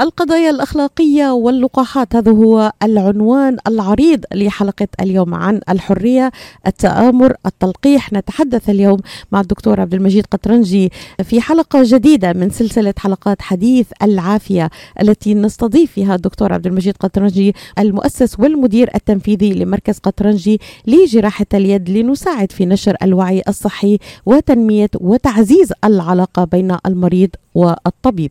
القضايا الأخلاقية واللقاحات هذا هو العنوان العريض لحلقة اليوم عن الحرية التآمر التلقيح. نتحدث اليوم مع الدكتور عبد المجيد قطرنجي في حلقة جديدة من سلسلة حلقات حديث العافية التي نستضيف فيها الدكتور عبد المجيد قطرنجي المؤسس والمدير التنفيذي لمركز قطرنجي لجراحة اليد لنساعد في نشر الوعي الصحي وتنمية وتعزيز العلاقة بين المريض والطبيب.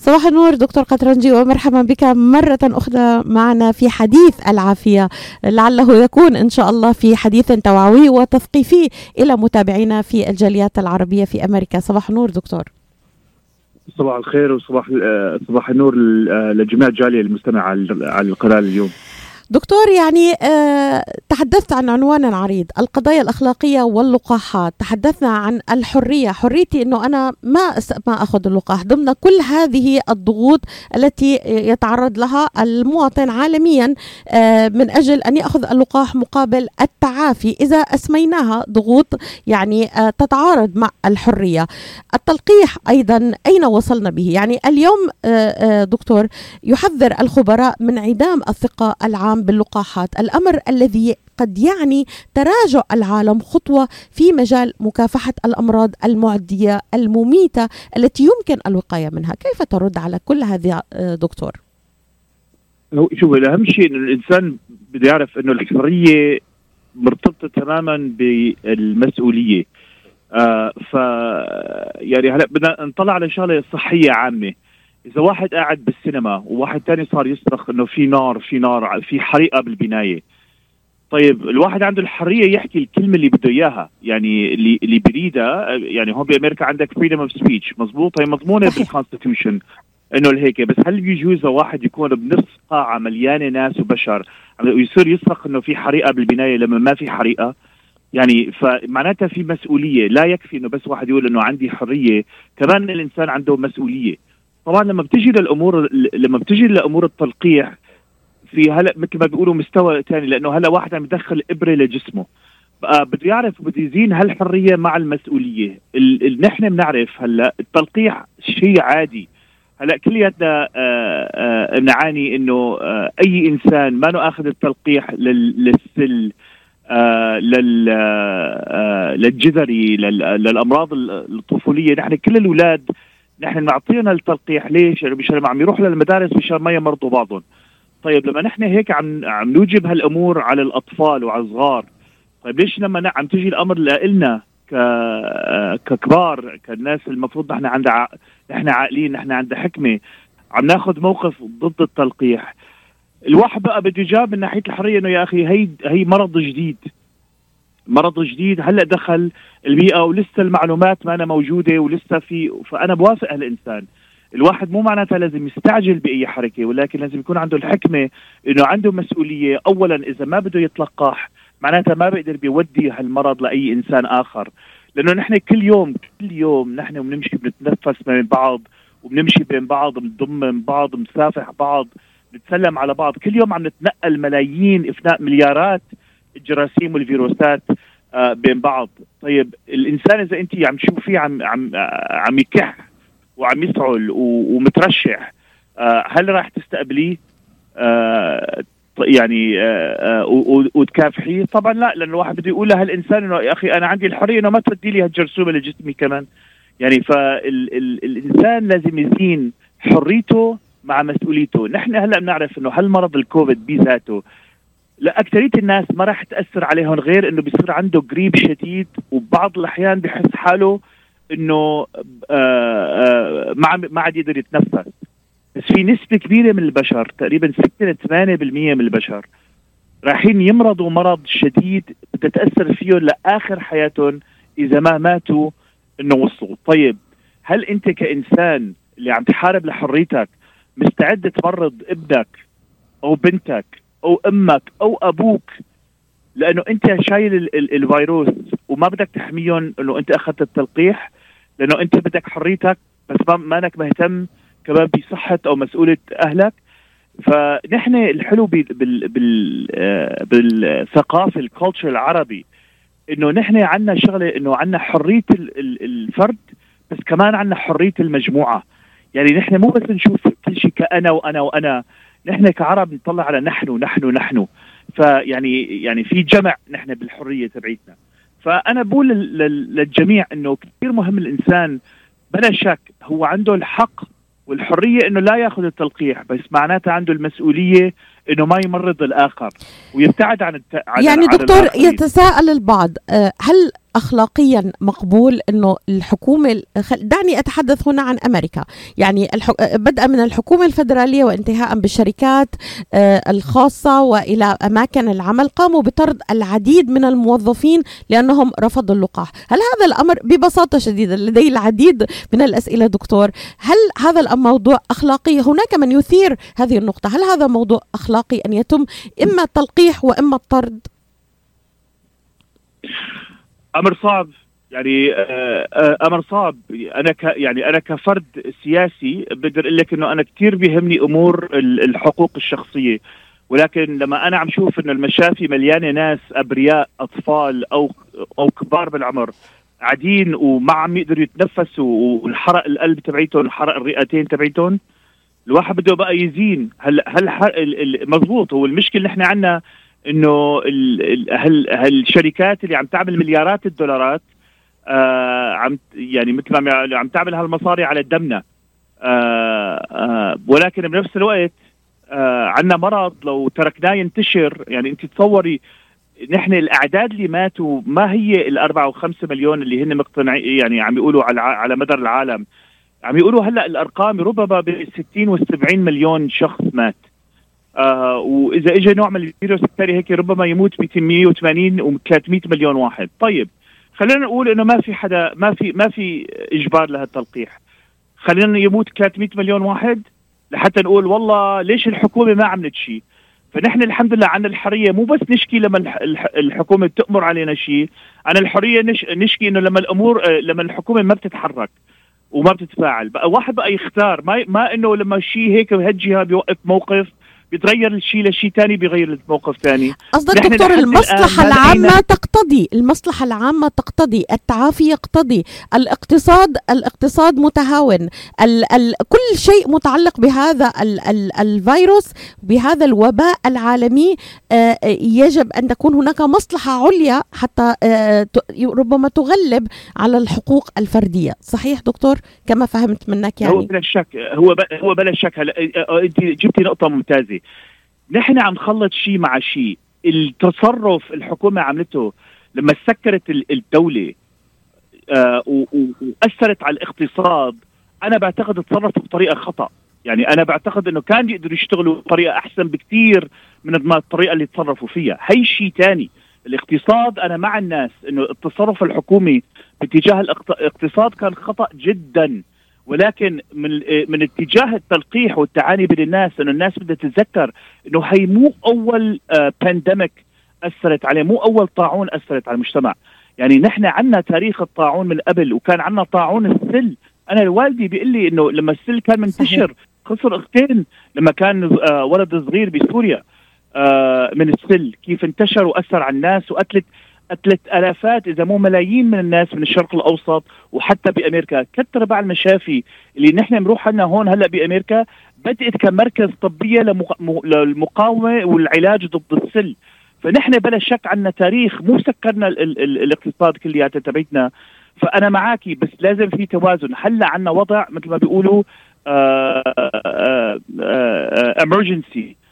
صباح النور دكتور قطرنجي ومرحبا بك مرة أخرى معنا في حديث العافية. لعله يكون إن شاء الله في حديث توعوي وتثقيفي إلى متابعينا في الجاليات العربية في أمريكا. صباح النور دكتور. صباح الخير وصباح صباح النور لجميع الجالية المستمعة على القناة اليوم. دكتور يعني آه تحدثت عن عنوان عريض القضايا الأخلاقية واللقاحات. تحدثنا عن الحرية حريتي أنه أنا ما ما أخذ اللقاح. ضمن كل هذه الضغوط التي يتعرض لها المواطن عالميا آه من أجل أن يأخذ اللقاح مقابل التعافي. إذا أسميناها ضغوط يعني آه تتعارض مع الحرية. التلقيح أيضا أين وصلنا به؟ يعني اليوم دكتور يحذر الخبراء من عدام الثقة العامة باللقاحات الأمر الذي قد يعني تراجع العالم خطوة في مجال مكافحة الأمراض المعدية المميتة التي يمكن الوقاية منها، كيف ترد على كل هذه دكتور؟ شوف الأهم شيء إنه الإنسان بده يعرف إنه الحريه مرتبطة تماما بالمسؤولية. آه ف يعني هلا بدنا نطلع على شغلة صحية عامة. إذا واحد قاعد بالسينما وواحد تاني صار يصرخ إنه في نار في نار في حريقة بالبناية. طيب الواحد عنده الحرية يحكي الكلمة اللي بده إياها. يعني اللي اللي بريدها يعني هون بأمريكا عندك freedom of speech مضبوط هي مضمونة بال constitution إنه الهيك. بس هل بيجوز واحد يكون بنص قاعة مليانة ناس وبشر؟ ويصير يصرخ إنه في حريقة بالبناية لما ما في حريقة؟ يعني فمعناتها في مسؤولية. لا يكفي إنه بس واحد يقول إنه عندي حرية. كمان الإنسان عنده مسؤولية. طبعا لما بتجي للأمور لما بتجي لامور التلقيح في هلا مثل ما بيقولوا مستوى ثاني لأنه هلا واحد عم يدخل إبرة لجسمه. بقى بده يعرف بده يزين هالحرية مع المسؤولية. نحن بنعرف هلا التلقيح شيء عادي. هلا كلياتنا نعاني إنه أي إنسان ما آخذ التلقيح للسل آه لل آه للجذري للأمراض الطفولية. نحن كل الأولاد نحن معطينا التلقيح ليش؟ مشان عم يروحوا للمدارس مشان ما يمرضوا بعضهم. طيب لما نحن هيك عم عم نوجب هالأمور على الأطفال وعلى الصغار طيب ليش لما عم تجي الأمر لنا ك ككبار كالناس المفروض نحن عندنا ع... نحن عاقلين نحن عندنا حكمة عم ناخذ موقف ضد التلقيح الواحد بقى بده يجاب من ناحية الحرية إنه يا أخي هي هي مرض جديد مرض جديد. هلا دخل البيئة ولسه المعلومات ما أنا موجودة ولسه في فأنا بوافق هالإنسان. الواحد مو معناتها لازم يستعجل بأي حركة ولكن لازم يكون عنده الحكمة إنه عنده مسؤولية. اولا إذا ما بده يتلقح معناتها ما بيقدر بيودي هالمرض لأي إنسان آخر. لأنه نحن كل يوم كل يوم نحن بنمشي بنتنفس بين بعض وبنمشي بين بعض بنضم من بعض بنسافح بعض بنتسلم على بعض. كل يوم عم نتنقل ملايين إفناء مليارات الجراثيم والفيروسات. بين بعض. طيب الإنسان إذا أنت عم تشوفيه عم عم آه عم يكح وعم يسعل ومترشح آه هل راح تستقبليه؟ آه يعني آه وتكافحيه؟ طبعا لا لأنه الواحد بده يقول لهالانسان إنه يا أخي أنا عندي الحرية إنه ما تودي لي هالجرثومة لجسمي كمان. يعني فالانسان لازم يزين حريته مع مسؤوليته. نحن هلأ بنعرف إنه هالمرض الكوفيد بذاته لأكثرية الناس ما راح تأثر عليهم غير إنه بيصير عنده قريب شديد وبعض الأحيان بحس حاله إنه آآ آآ ما ما عاد يقدر يتنفس. بس في نسبة كبيرة من البشر تقريبا 6 ل 8% من البشر رايحين يمرضوا مرض شديد بتتأثر فيهم لآخر حياتهم إذا ما ماتوا إنه وصلوا. طيب هل أنت كإنسان اللي عم تحارب لحريتك مستعد تمرض ابنك أو بنتك أو أمك أو أبوك لأنه أنت شايل الفيروس وما بدك تحميهم إنه أنت أخذت التلقيح لأنه أنت بدك حريتك بس ما مانك مهتم كمان بصحة أو مسؤوله أهلك. فنحن الحلو بال بال بال آه، بالثقافة الكالتشر العربي إنه نحن عندنا شغلة إنه عندنا حرية الفرد بس كمان عندنا حرية المجموعة. يعني نحن مو بس نشوف كل شيء كأنا وأنا وأنا نحن كعرب نطلع على نحن نحن نحن فيعني يعني في جمع نحن بالحرية تبعيتنا. فأنا بقول للجميع إنه كثير مهم الإنسان بلا شك هو عنده الحق والحرية إنه لا يأخذ التلقيح بس معناتها عنده المسؤولية إنه ما يمرض الآخر ويبتعد عن, الت... عن يعني دكتور يتساءل البعض آه، هل اخلاقيا مقبول إنه الحكومة دعني أتحدث هنا عن أمريكا. يعني بدءا من الحكومة الفدرالية وانتهاء بالشركات آه، الخاصة وإلى أماكن العمل قاموا بطرد العديد من الموظفين لأنهم رفضوا اللقاح. هل هذا الأمر ببساطة شديدة لدي العديد من الأسئلة دكتور هل هذا الموضوع أخلاقي؟ هناك من يثير هذه النقطة. هل هذا موضوع أخلاقي أن يتم إما التلقيح وإما الطرد؟ أمر صعب. يعني آه، آه، أمر صعب. أنا ك يعني أنا كفرد سياسي بقدر أقول لك إنه أنا كثير بيهمني أمور الحقوق الشخصية. ولكن لما أنا عم شوف إنه المشافي مليانة ناس أبرياء أطفال أو أو كبار بالعمر قاعدين وما عم يقدروا يتنفسوا والحرق القلب تبعيتهم حرق الرئتين تبعيتهم الواحد بده بقى يزين. هل هل مضبوط. هو المشكلة نحن عندنا إنه هالشركات اللي عم تعمل مليارات الدولارات آه عم يعني مثل ما عم تعمل هالمصاري على دمنا آه آه ولكن بنفس الوقت آه عندنا مرض لو تركناه ينتشر. يعني انت تصوري نحن الأعداد اللي ماتوا ما هي الأربعة وخمسة مليون اللي هن مقتنعين يعني عم يقولوا على على مدار العالم. عم يقولوا هلأ الأرقام ربما ب 60 و 70 مليون شخص مات. آه وإذا اجى نوع من الفيروس الثاني هيك ربما يموت 280 و 300 مليون واحد. طيب خلينا نقول إنه ما في حدا ما في ما في إجبار لهالتلقيح. خلينا يموت 300 مليون واحد لحتى نقول والله ليش الحكومة ما عملت شيء؟ فنحن الحمد لله عندنا الحرية مو بس نشكي لما الحكومة بتأمر علينا شيء عن الحرية نش نشكي إنه لما الأمور آه، لما الحكومة ما بتتحرك وما بتتفاعل. بقى واحد بقى يختار ما ما إنه لما شيء هيك بهالجهة بيوقف موقف بيتغير الشيء لشيء ثاني بيغير الموقف ثاني قصدك دكتور المصلحة العامة تقتضي المصلحة العامة تقتضي التعافي يقتضي الاقتصاد الاقتصاد متهاون ال ال كل شيء متعلق بهذا ال ال الفيروس بهذا الوباء العالمي. آه يجب أن تكون هناك مصلحة عليا حتى آه ربما تغلب على الحقوق الفردية. صحيح دكتور؟ كما فهمت منك يعني. هو بلا شك هو هو بلا شك. هلا آه، آه، انت جبتي نقطة نحن عم نخلط شيء مع شيء التصرف الحكومة عملته لما سكرت الدولة آه وأثرت على الاقتصاد أنا بعتقد تصرفوا بطريقة خطأ. يعني أنا بعتقد إنه كان يقدروا يشتغلوا بطريقة أحسن بكثير من الطريقة اللي تصرفوا فيها. هي شيء ثاني الاقتصاد أنا مع الناس إنه التصرف الحكومي باتجاه الاقتصاد كان خطأ جدا. ولكن من من اتجاه التلقيح والتعاون بين الناس إنه الناس بدها تتذكر إنه هي مو أول pandemic آه، أثرت عليه مو أول طاعون أثرت على المجتمع. يعني نحن عندنا تاريخ الطاعون من قبل وكان عندنا طاعون السل. أنا الوالدي بيقول لي إنه لما السل كان منتشر خسر أختين لما كان آه، ولد صغير بسوريا آه، من السل كيف انتشر وأثر على الناس وقتلت قتلت آلافات إذا مو ملايين من الناس من الشرق الأوسط وحتى بأمريكا. كثر بعض المشافي اللي نحن بنروح لنا هون هلأ بأمريكا بدأت كمركز طبية للمقاومة والعلاج ضد السل. فنحن بلا شك عندنا تاريخ مو سكرنا ال ال ال الاقتصاد كلياته تبعتنا. فأنا معاكي بس لازم في توازن. هلأ عندنا وضع مثل ما بيقولوا امرجنسي آه، آه،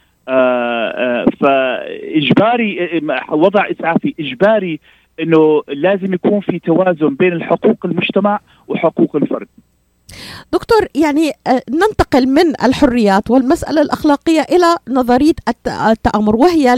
فإجباري آه، وضع إسعافي إجباري إنه لازم يكون في توازن بين الحقوق المجتمع وحقوق الفرد. دكتور يعني آه، ننتقل من الحريات والمسألة الأخلاقية إلى نظرية التآمر وهي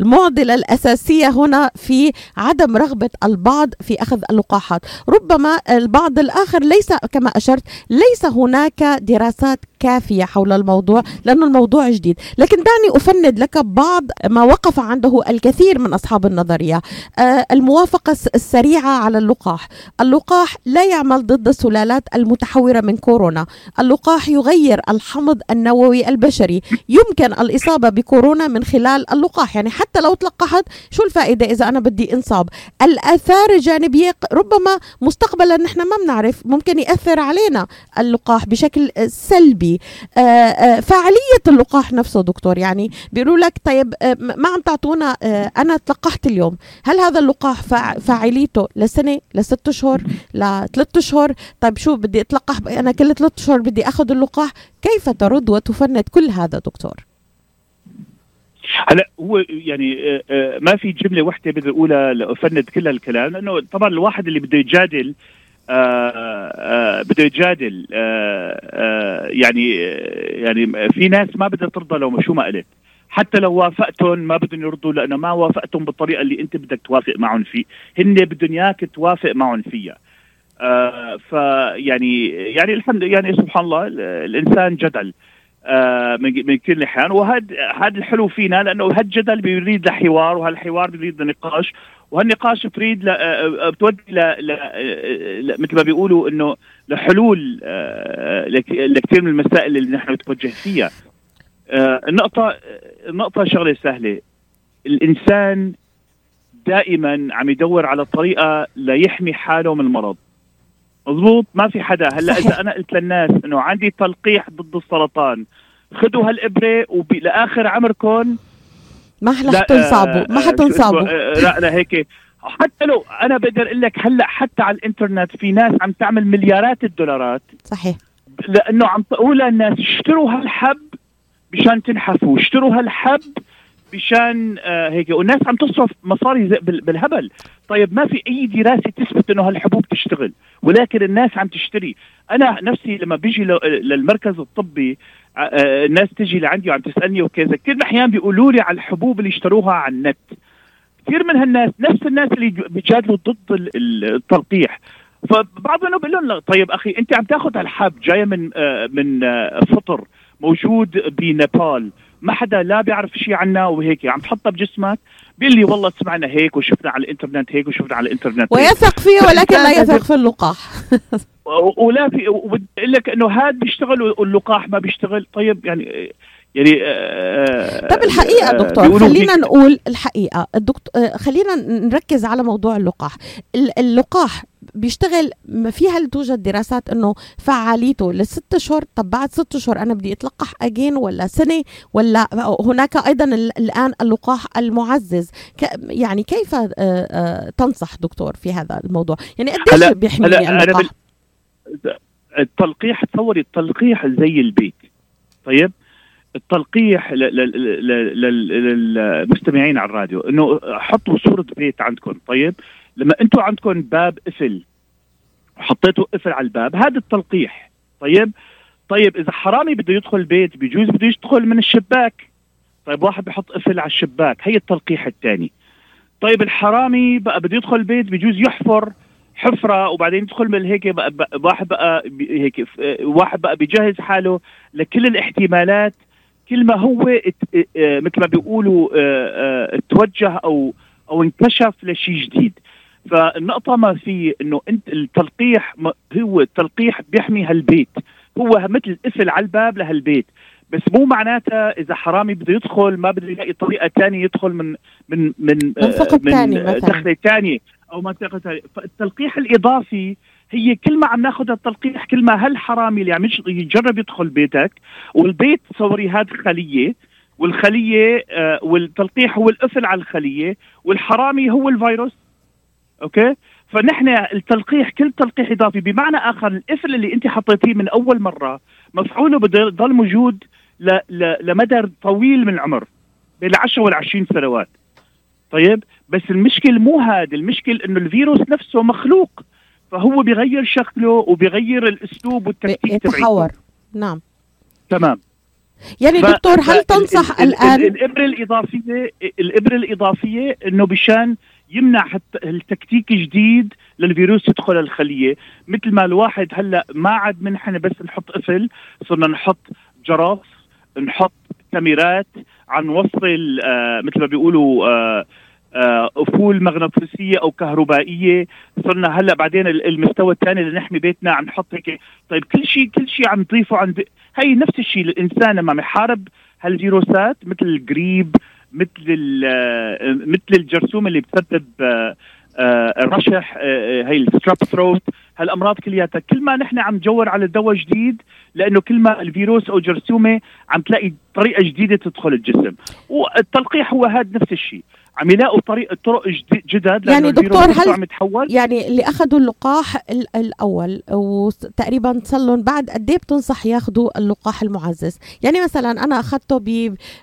المعضلة الأساسية هنا في عدم رغبة البعض في أخذ اللقاحات. ربما البعض الآخر ليس كما أشرت ليس هناك دراسات كافية حول الموضوع لأن الموضوع جديد. لكن دعني أفند لك بعض ما وقف عنده الكثير من أصحاب النظرية. آه، الموافقة السريعة على اللقاح. اللقاح لا يعمل ضد السلالات المتحورة من كورونا. اللقاح يغير الحمض النووي البشري. يمكن الإصابة بكورونا من خلال اللقاح. يعني حتى لو تلقحت شو الفائدة إذا أنا بدي إنصاب؟ الآثار الجانبية ربما مستقبلا نحن ما بنعرف ممكن يأثر علينا اللقاح بشكل سلبي. آه، آآ فعالية اللقاح نفسه دكتور. يعني بيقولوا لك طيب آه، ما عم تعطونا آه، أنا تلقحت اليوم. هل هذا اللقاح فاعليته لسنة لست أشهر لثلاث أشهر طيب شو بدي أتلقح؟ أنا كل ثلاث أشهر بدي أخذ اللقاح. كيف ترد وتفند كل هذا دكتور؟ هلا هو يعني ما في جملة واحدة بدي اقولها لأفند كل هالكلام لأنه طبعا الواحد اللي بده يجادل آه آه بده يجادل آه آه يعني يعني في ناس ما بدها ترضى لو شو ما قلت. حتى لو وافقتهم ما بدهم يرضوا لأنه ما وافقتهم بالطريقة اللي أنت بدك توافق معهم فيه. هن بدهم إياك توافق معهم فيها. آه فيعني يعني الحمد يعني سبحان الله الإنسان جدل. آه من كل الاحيان وهذا هذا الحلو فينا لأنه هالجدل بيريد لحوار وهالحوار بيريد لنقاش وهالنقاش بريد ل... آه، بتودي ل... ل... مثل ما بيقولوا إنه لحلول آه، لكثير من المسائل اللي نحن نتوجه فيها. آه، النقطة النقطة شغلة سهلة. الإنسان دائما عم يدور على طريقة ليحمي حاله من المرض مضبوط؟ ما في حدا. هلا إذا أنا قلت للناس إنه عندي تلقيح ضد السرطان خذوا هالإبرة ولاخر عمركم ما رح تنصابوا. ما حتنصابوا لا لا هيك. حتى لو أنا بقدر أقول لك هلأ حتى على الإنترنت في ناس عم تعمل مليارات الدولارات. صحيح. لأنه عم تقول للناس اشتروا هالحب مشان تنحفوا اشتروا هالحب مشان آه هيك والناس عم تصرف مصاري بالهبل. طيب ما في أي دراسة تثبت إنه هالحبوب تشتغل ولكن الناس عم تشتري. أنا نفسي لما بيجي للمركز الطبي آه, آه، الناس تجي لعندي وعم تسألني وكذا كثير أحيان بيقولوا لي على الحبوب اللي اشتروها على النت. كثير من هالناس نفس الناس اللي بيجادلوا ضد التلقيح. فبعضهم بيقول لهم طيب أخي أنت عم تاخذ هالحب جاية من من فطر موجود بنيبال. ما حدا لا بيعرف شيء عنا وهيك. عم تحطها بجسمك. بيقول لي والله سمعنا هيك وشفنا على الإنترنت هيك وشفنا على الإنترنت ويثق فيه ولكن لا يثق في اللقاح. ولا في بقول لك إنه هذا بيشتغل واللقاح ما بيشتغل. طيب يعني يعني آه طب الحقيقة آه، دكتور خلينا نقول الحقيقة. الدكتور آه، خلينا نركز على موضوع اللقاح. اللقاح بيشتغل في هل توجد دراسات إنه فعاليته لست اشهر طب بعد ست اشهر أنا بدي أتلقح اجين ولا سنة ولا هناك أيضا الآن اللقاح المعزز. يعني كيف آه، تنصح دكتور في هذا الموضوع؟ يعني قديش بيحميني اللقاح؟ التلقيح تصوري التلقيح زي البيت. طيب؟ التلقيح للمستمعين على الراديو إنه حطوا صورة بيت عندكم. طيب؟ لما أنتم عندكم باب قفل وحطيتوا قفل على الباب هذا التلقيح. طيب؟ طيب إذا حرامي بده يدخل البيت بيجوز بده يدخل من الشباك. طيب واحد بحط قفل على الشباك هي التلقيح الثاني. طيب الحرامي بقى بده يدخل البيت بيجوز يحفر حفرة وبعدين يدخل من هيك بقى, بقى واحد بقى هيك واحد بقى بيجهز حاله لكل الاحتمالات. كل ما هو مثل ما بيقولوا توجه أو أو انكشف لشيء جديد. فالنقطة ما في إنه أنت التلقيح هو التلقيح بيحمي هالبيت. هو مثل قفل على الباب لهالبيت. بس مو معناتها إذا حرامي بده يدخل ما بده يلاقي طريقة ثانية يدخل من من من من, من دخلة ثانية أو منطقة ثانية فالتلقيح الإضافي هي كل ما عم ناخذ التلقيح كل ما هالحرامي اللي عم يجرب يدخل بيتك والبيت تصوري هذه خليه والخلية آه والتلقيح هو القفل على الخلية والحرامي هو الفيروس أوكي؟ فنحن التلقيح كل تلقيح إضافي بمعنى آخر القفل اللي أنت حطيتيه من أول مرة مفعوله بده يضل موجود ل... ل... لمدى طويل من العمر بين 10 وال 20 سنوات. طيب؟ بس المشكل مو هذا المشكل إنه الفيروس نفسه مخلوق فهو بيغير شكله وبيغير الأسلوب والتكتيك يتحور نعم. تمام. يعني دكتور هل تنصح ال الآن؟ الإبرة الإضافية الإبرة الإضافية إنه بشان يمنع التكتيك جديد للفيروس يدخل الخلية. مثل ما الواحد هلأ ما عاد منحن بس نحط قفل صرنا نحط جرس نحط كاميرات عن وصل آه مثل ما بيقولوا آه آه مغناطيسية أو كهربائية. صرنا هلأ بعدين المستوى الثاني اللي نحمي بيتنا عم نحط هيك. طيب كل شيء كل شيء عم نضيفه عند هي نفس الشيء الإنسان لما يحارب هالفيروسات مثل الجريب مثل آه، مثل الجرثومة اللي بتسبب آه، آه، الرشح هي الستراب ثروت هالأمراض كلياتها. كل ما نحن عم نجور على دواء جديد لأنه كل ما الفيروس أو جرثومة عم تلاقي طريقة جديدة تدخل الجسم. والتلقيح هو هذا نفس الشيء. عم يلاقوا طريق طرق جدد يعني دكتور هل عم يتحول يعني اللي أخذوا اللقاح الأول وتقريبا صار لهم بعد قد إيه بتنصح ياخذوا اللقاح المعزز؟ يعني مثلا أنا أخذته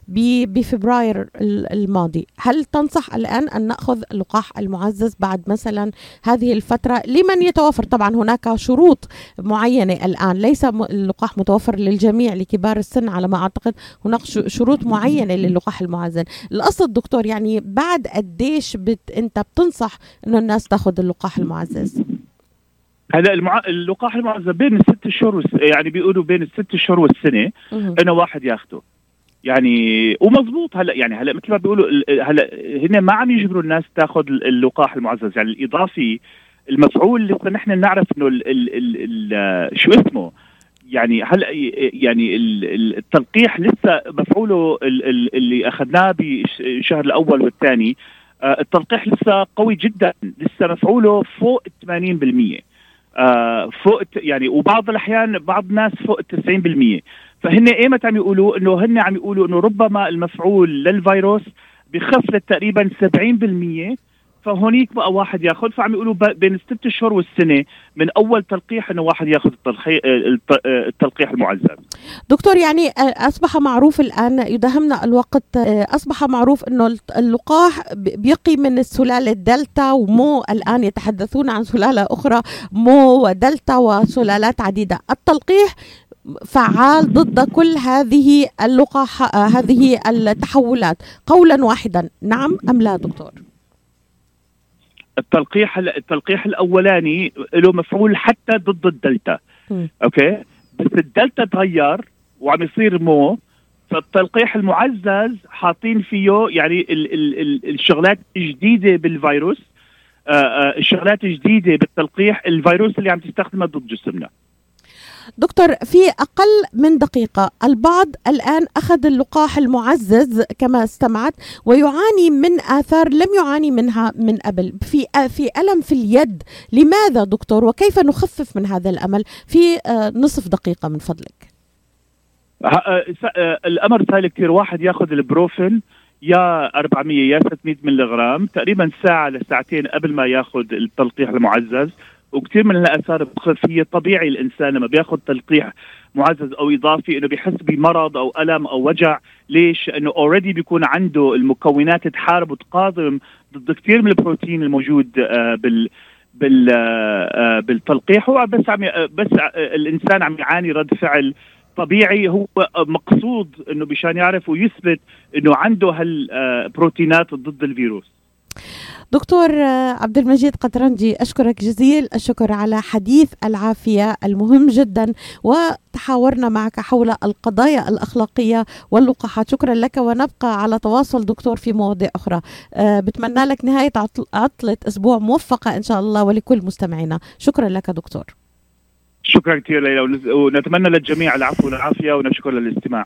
بفبراير الماضي هل تنصح الآن أن نأخذ اللقاح المعزز بعد مثلا هذه الفترة؟ لمن يتوفر؟ طبعا هناك شروط معينة الآن ليس اللقاح متوفر للجميع لكبار السن على ما أعتقد هناك شروط معينة للقاح المعزز. القصد دكتور يعني بعد قديش بت انت بتنصح انه الناس تاخذ اللقاح المعزز؟ هلا المع... اللقاح المعزز بين الست شهور والس... يعني بيقولوا بين الست شهور والسنة إنه واحد ياخده. يعني ومضبوط هلا يعني هلا مثل ما بيقولوا هلا هن ما عم يجبروا الناس تاخذ اللقاح المعزز. يعني الإضافي المفعول لسه نحن نعرف إنه ال ال ال ال شو اسمه؟ يعني هلا يعني التلقيح لسه مفعوله اللي أخذناه بالشهر الأول والثاني. آه، التلقيح لسه قوي جدا لسه مفعوله فوق 80% آه فوق يعني وبعض الأحيان بعض الناس فوق 90% فهن ايمت عم يقولوا؟ إنه هن عم يقولوا إنه ربما المفعول للفيروس بخف لتقريبا 70% فهونيك بقى واحد ياخذ فعم يقولوا بين الست اشهر والسنة من أول تلقيح إنه واحد ياخذ التلقيح المعزز. دكتور يعني أصبح معروف الآن يدهمنا الوقت أصبح معروف إنه اللقاح بيقي من السلالة دلتا ومو الآن يتحدثون عن سلالة أخرى مو ودلتا وسلالات عديدة، التلقيح فعال ضد كل هذه اللقاح هذه التحولات قولا واحدا نعم أم لا دكتور؟ التلقيح التلقيح الأولاني له مفعول حتى ضد الدلتا. م. أوكي؟ بس الدلتا تغير وعم يصير مو. فالتلقيح المعزز حاطين فيه يعني ال ال ال الشغلات الجديده بالفيروس. آآ آه، آآ آه، الشغلات الجديده بالتلقيح الفيروس اللي عم تستخدمها ضد جسمنا. دكتور في أقل من دقيقة. البعض الآن أخذ اللقاح المعزز كما استمعت ويعاني من آثار لم يعاني منها من قبل. في في ألم في اليد. لماذا دكتور؟ وكيف نخفف من هذا الأمل؟ في آه، نصف دقيقة من فضلك. آه، آه، الأمر سهل كثير. واحد ياخذ البروفين يا 400 يا 600 ملغ تقريبا ساعة لساعتين قبل ما ياخذ التلقيح المعزز. وكثير من الآثار هي طبيعي الإنسان لما بياخذ تلقيح معزز أو إضافي إنه بيحس بمرض أو ألم أو وجع. ليش؟ انه اوريدي بيكون عنده المكونات تحارب وتقاوم ضد كثير من البروتين الموجود آه بال بال آه بالتلقيح. هو بس عم بس الإنسان عم يعاني رد فعل طبيعي. هو مقصود إنه مشان يعرف ويثبت إنه عنده هالبروتينات ضد الفيروس. دكتور عبد المجيد قطرنجي أشكرك جزيل الشكر على حديث العافية المهم جدا وتحاورنا معك حول القضايا الأخلاقية واللقاحات شكرا لك ونبقى على تواصل دكتور في مواضيع أخرى. أه بتمنى لك نهاية عطلة أسبوع موفقة إن شاء الله ولكل مستمعينا. شكرا لك دكتور. شكرا كثير ليلى ونتمنى للجميع العفو والعافية ونشكر للاستماع.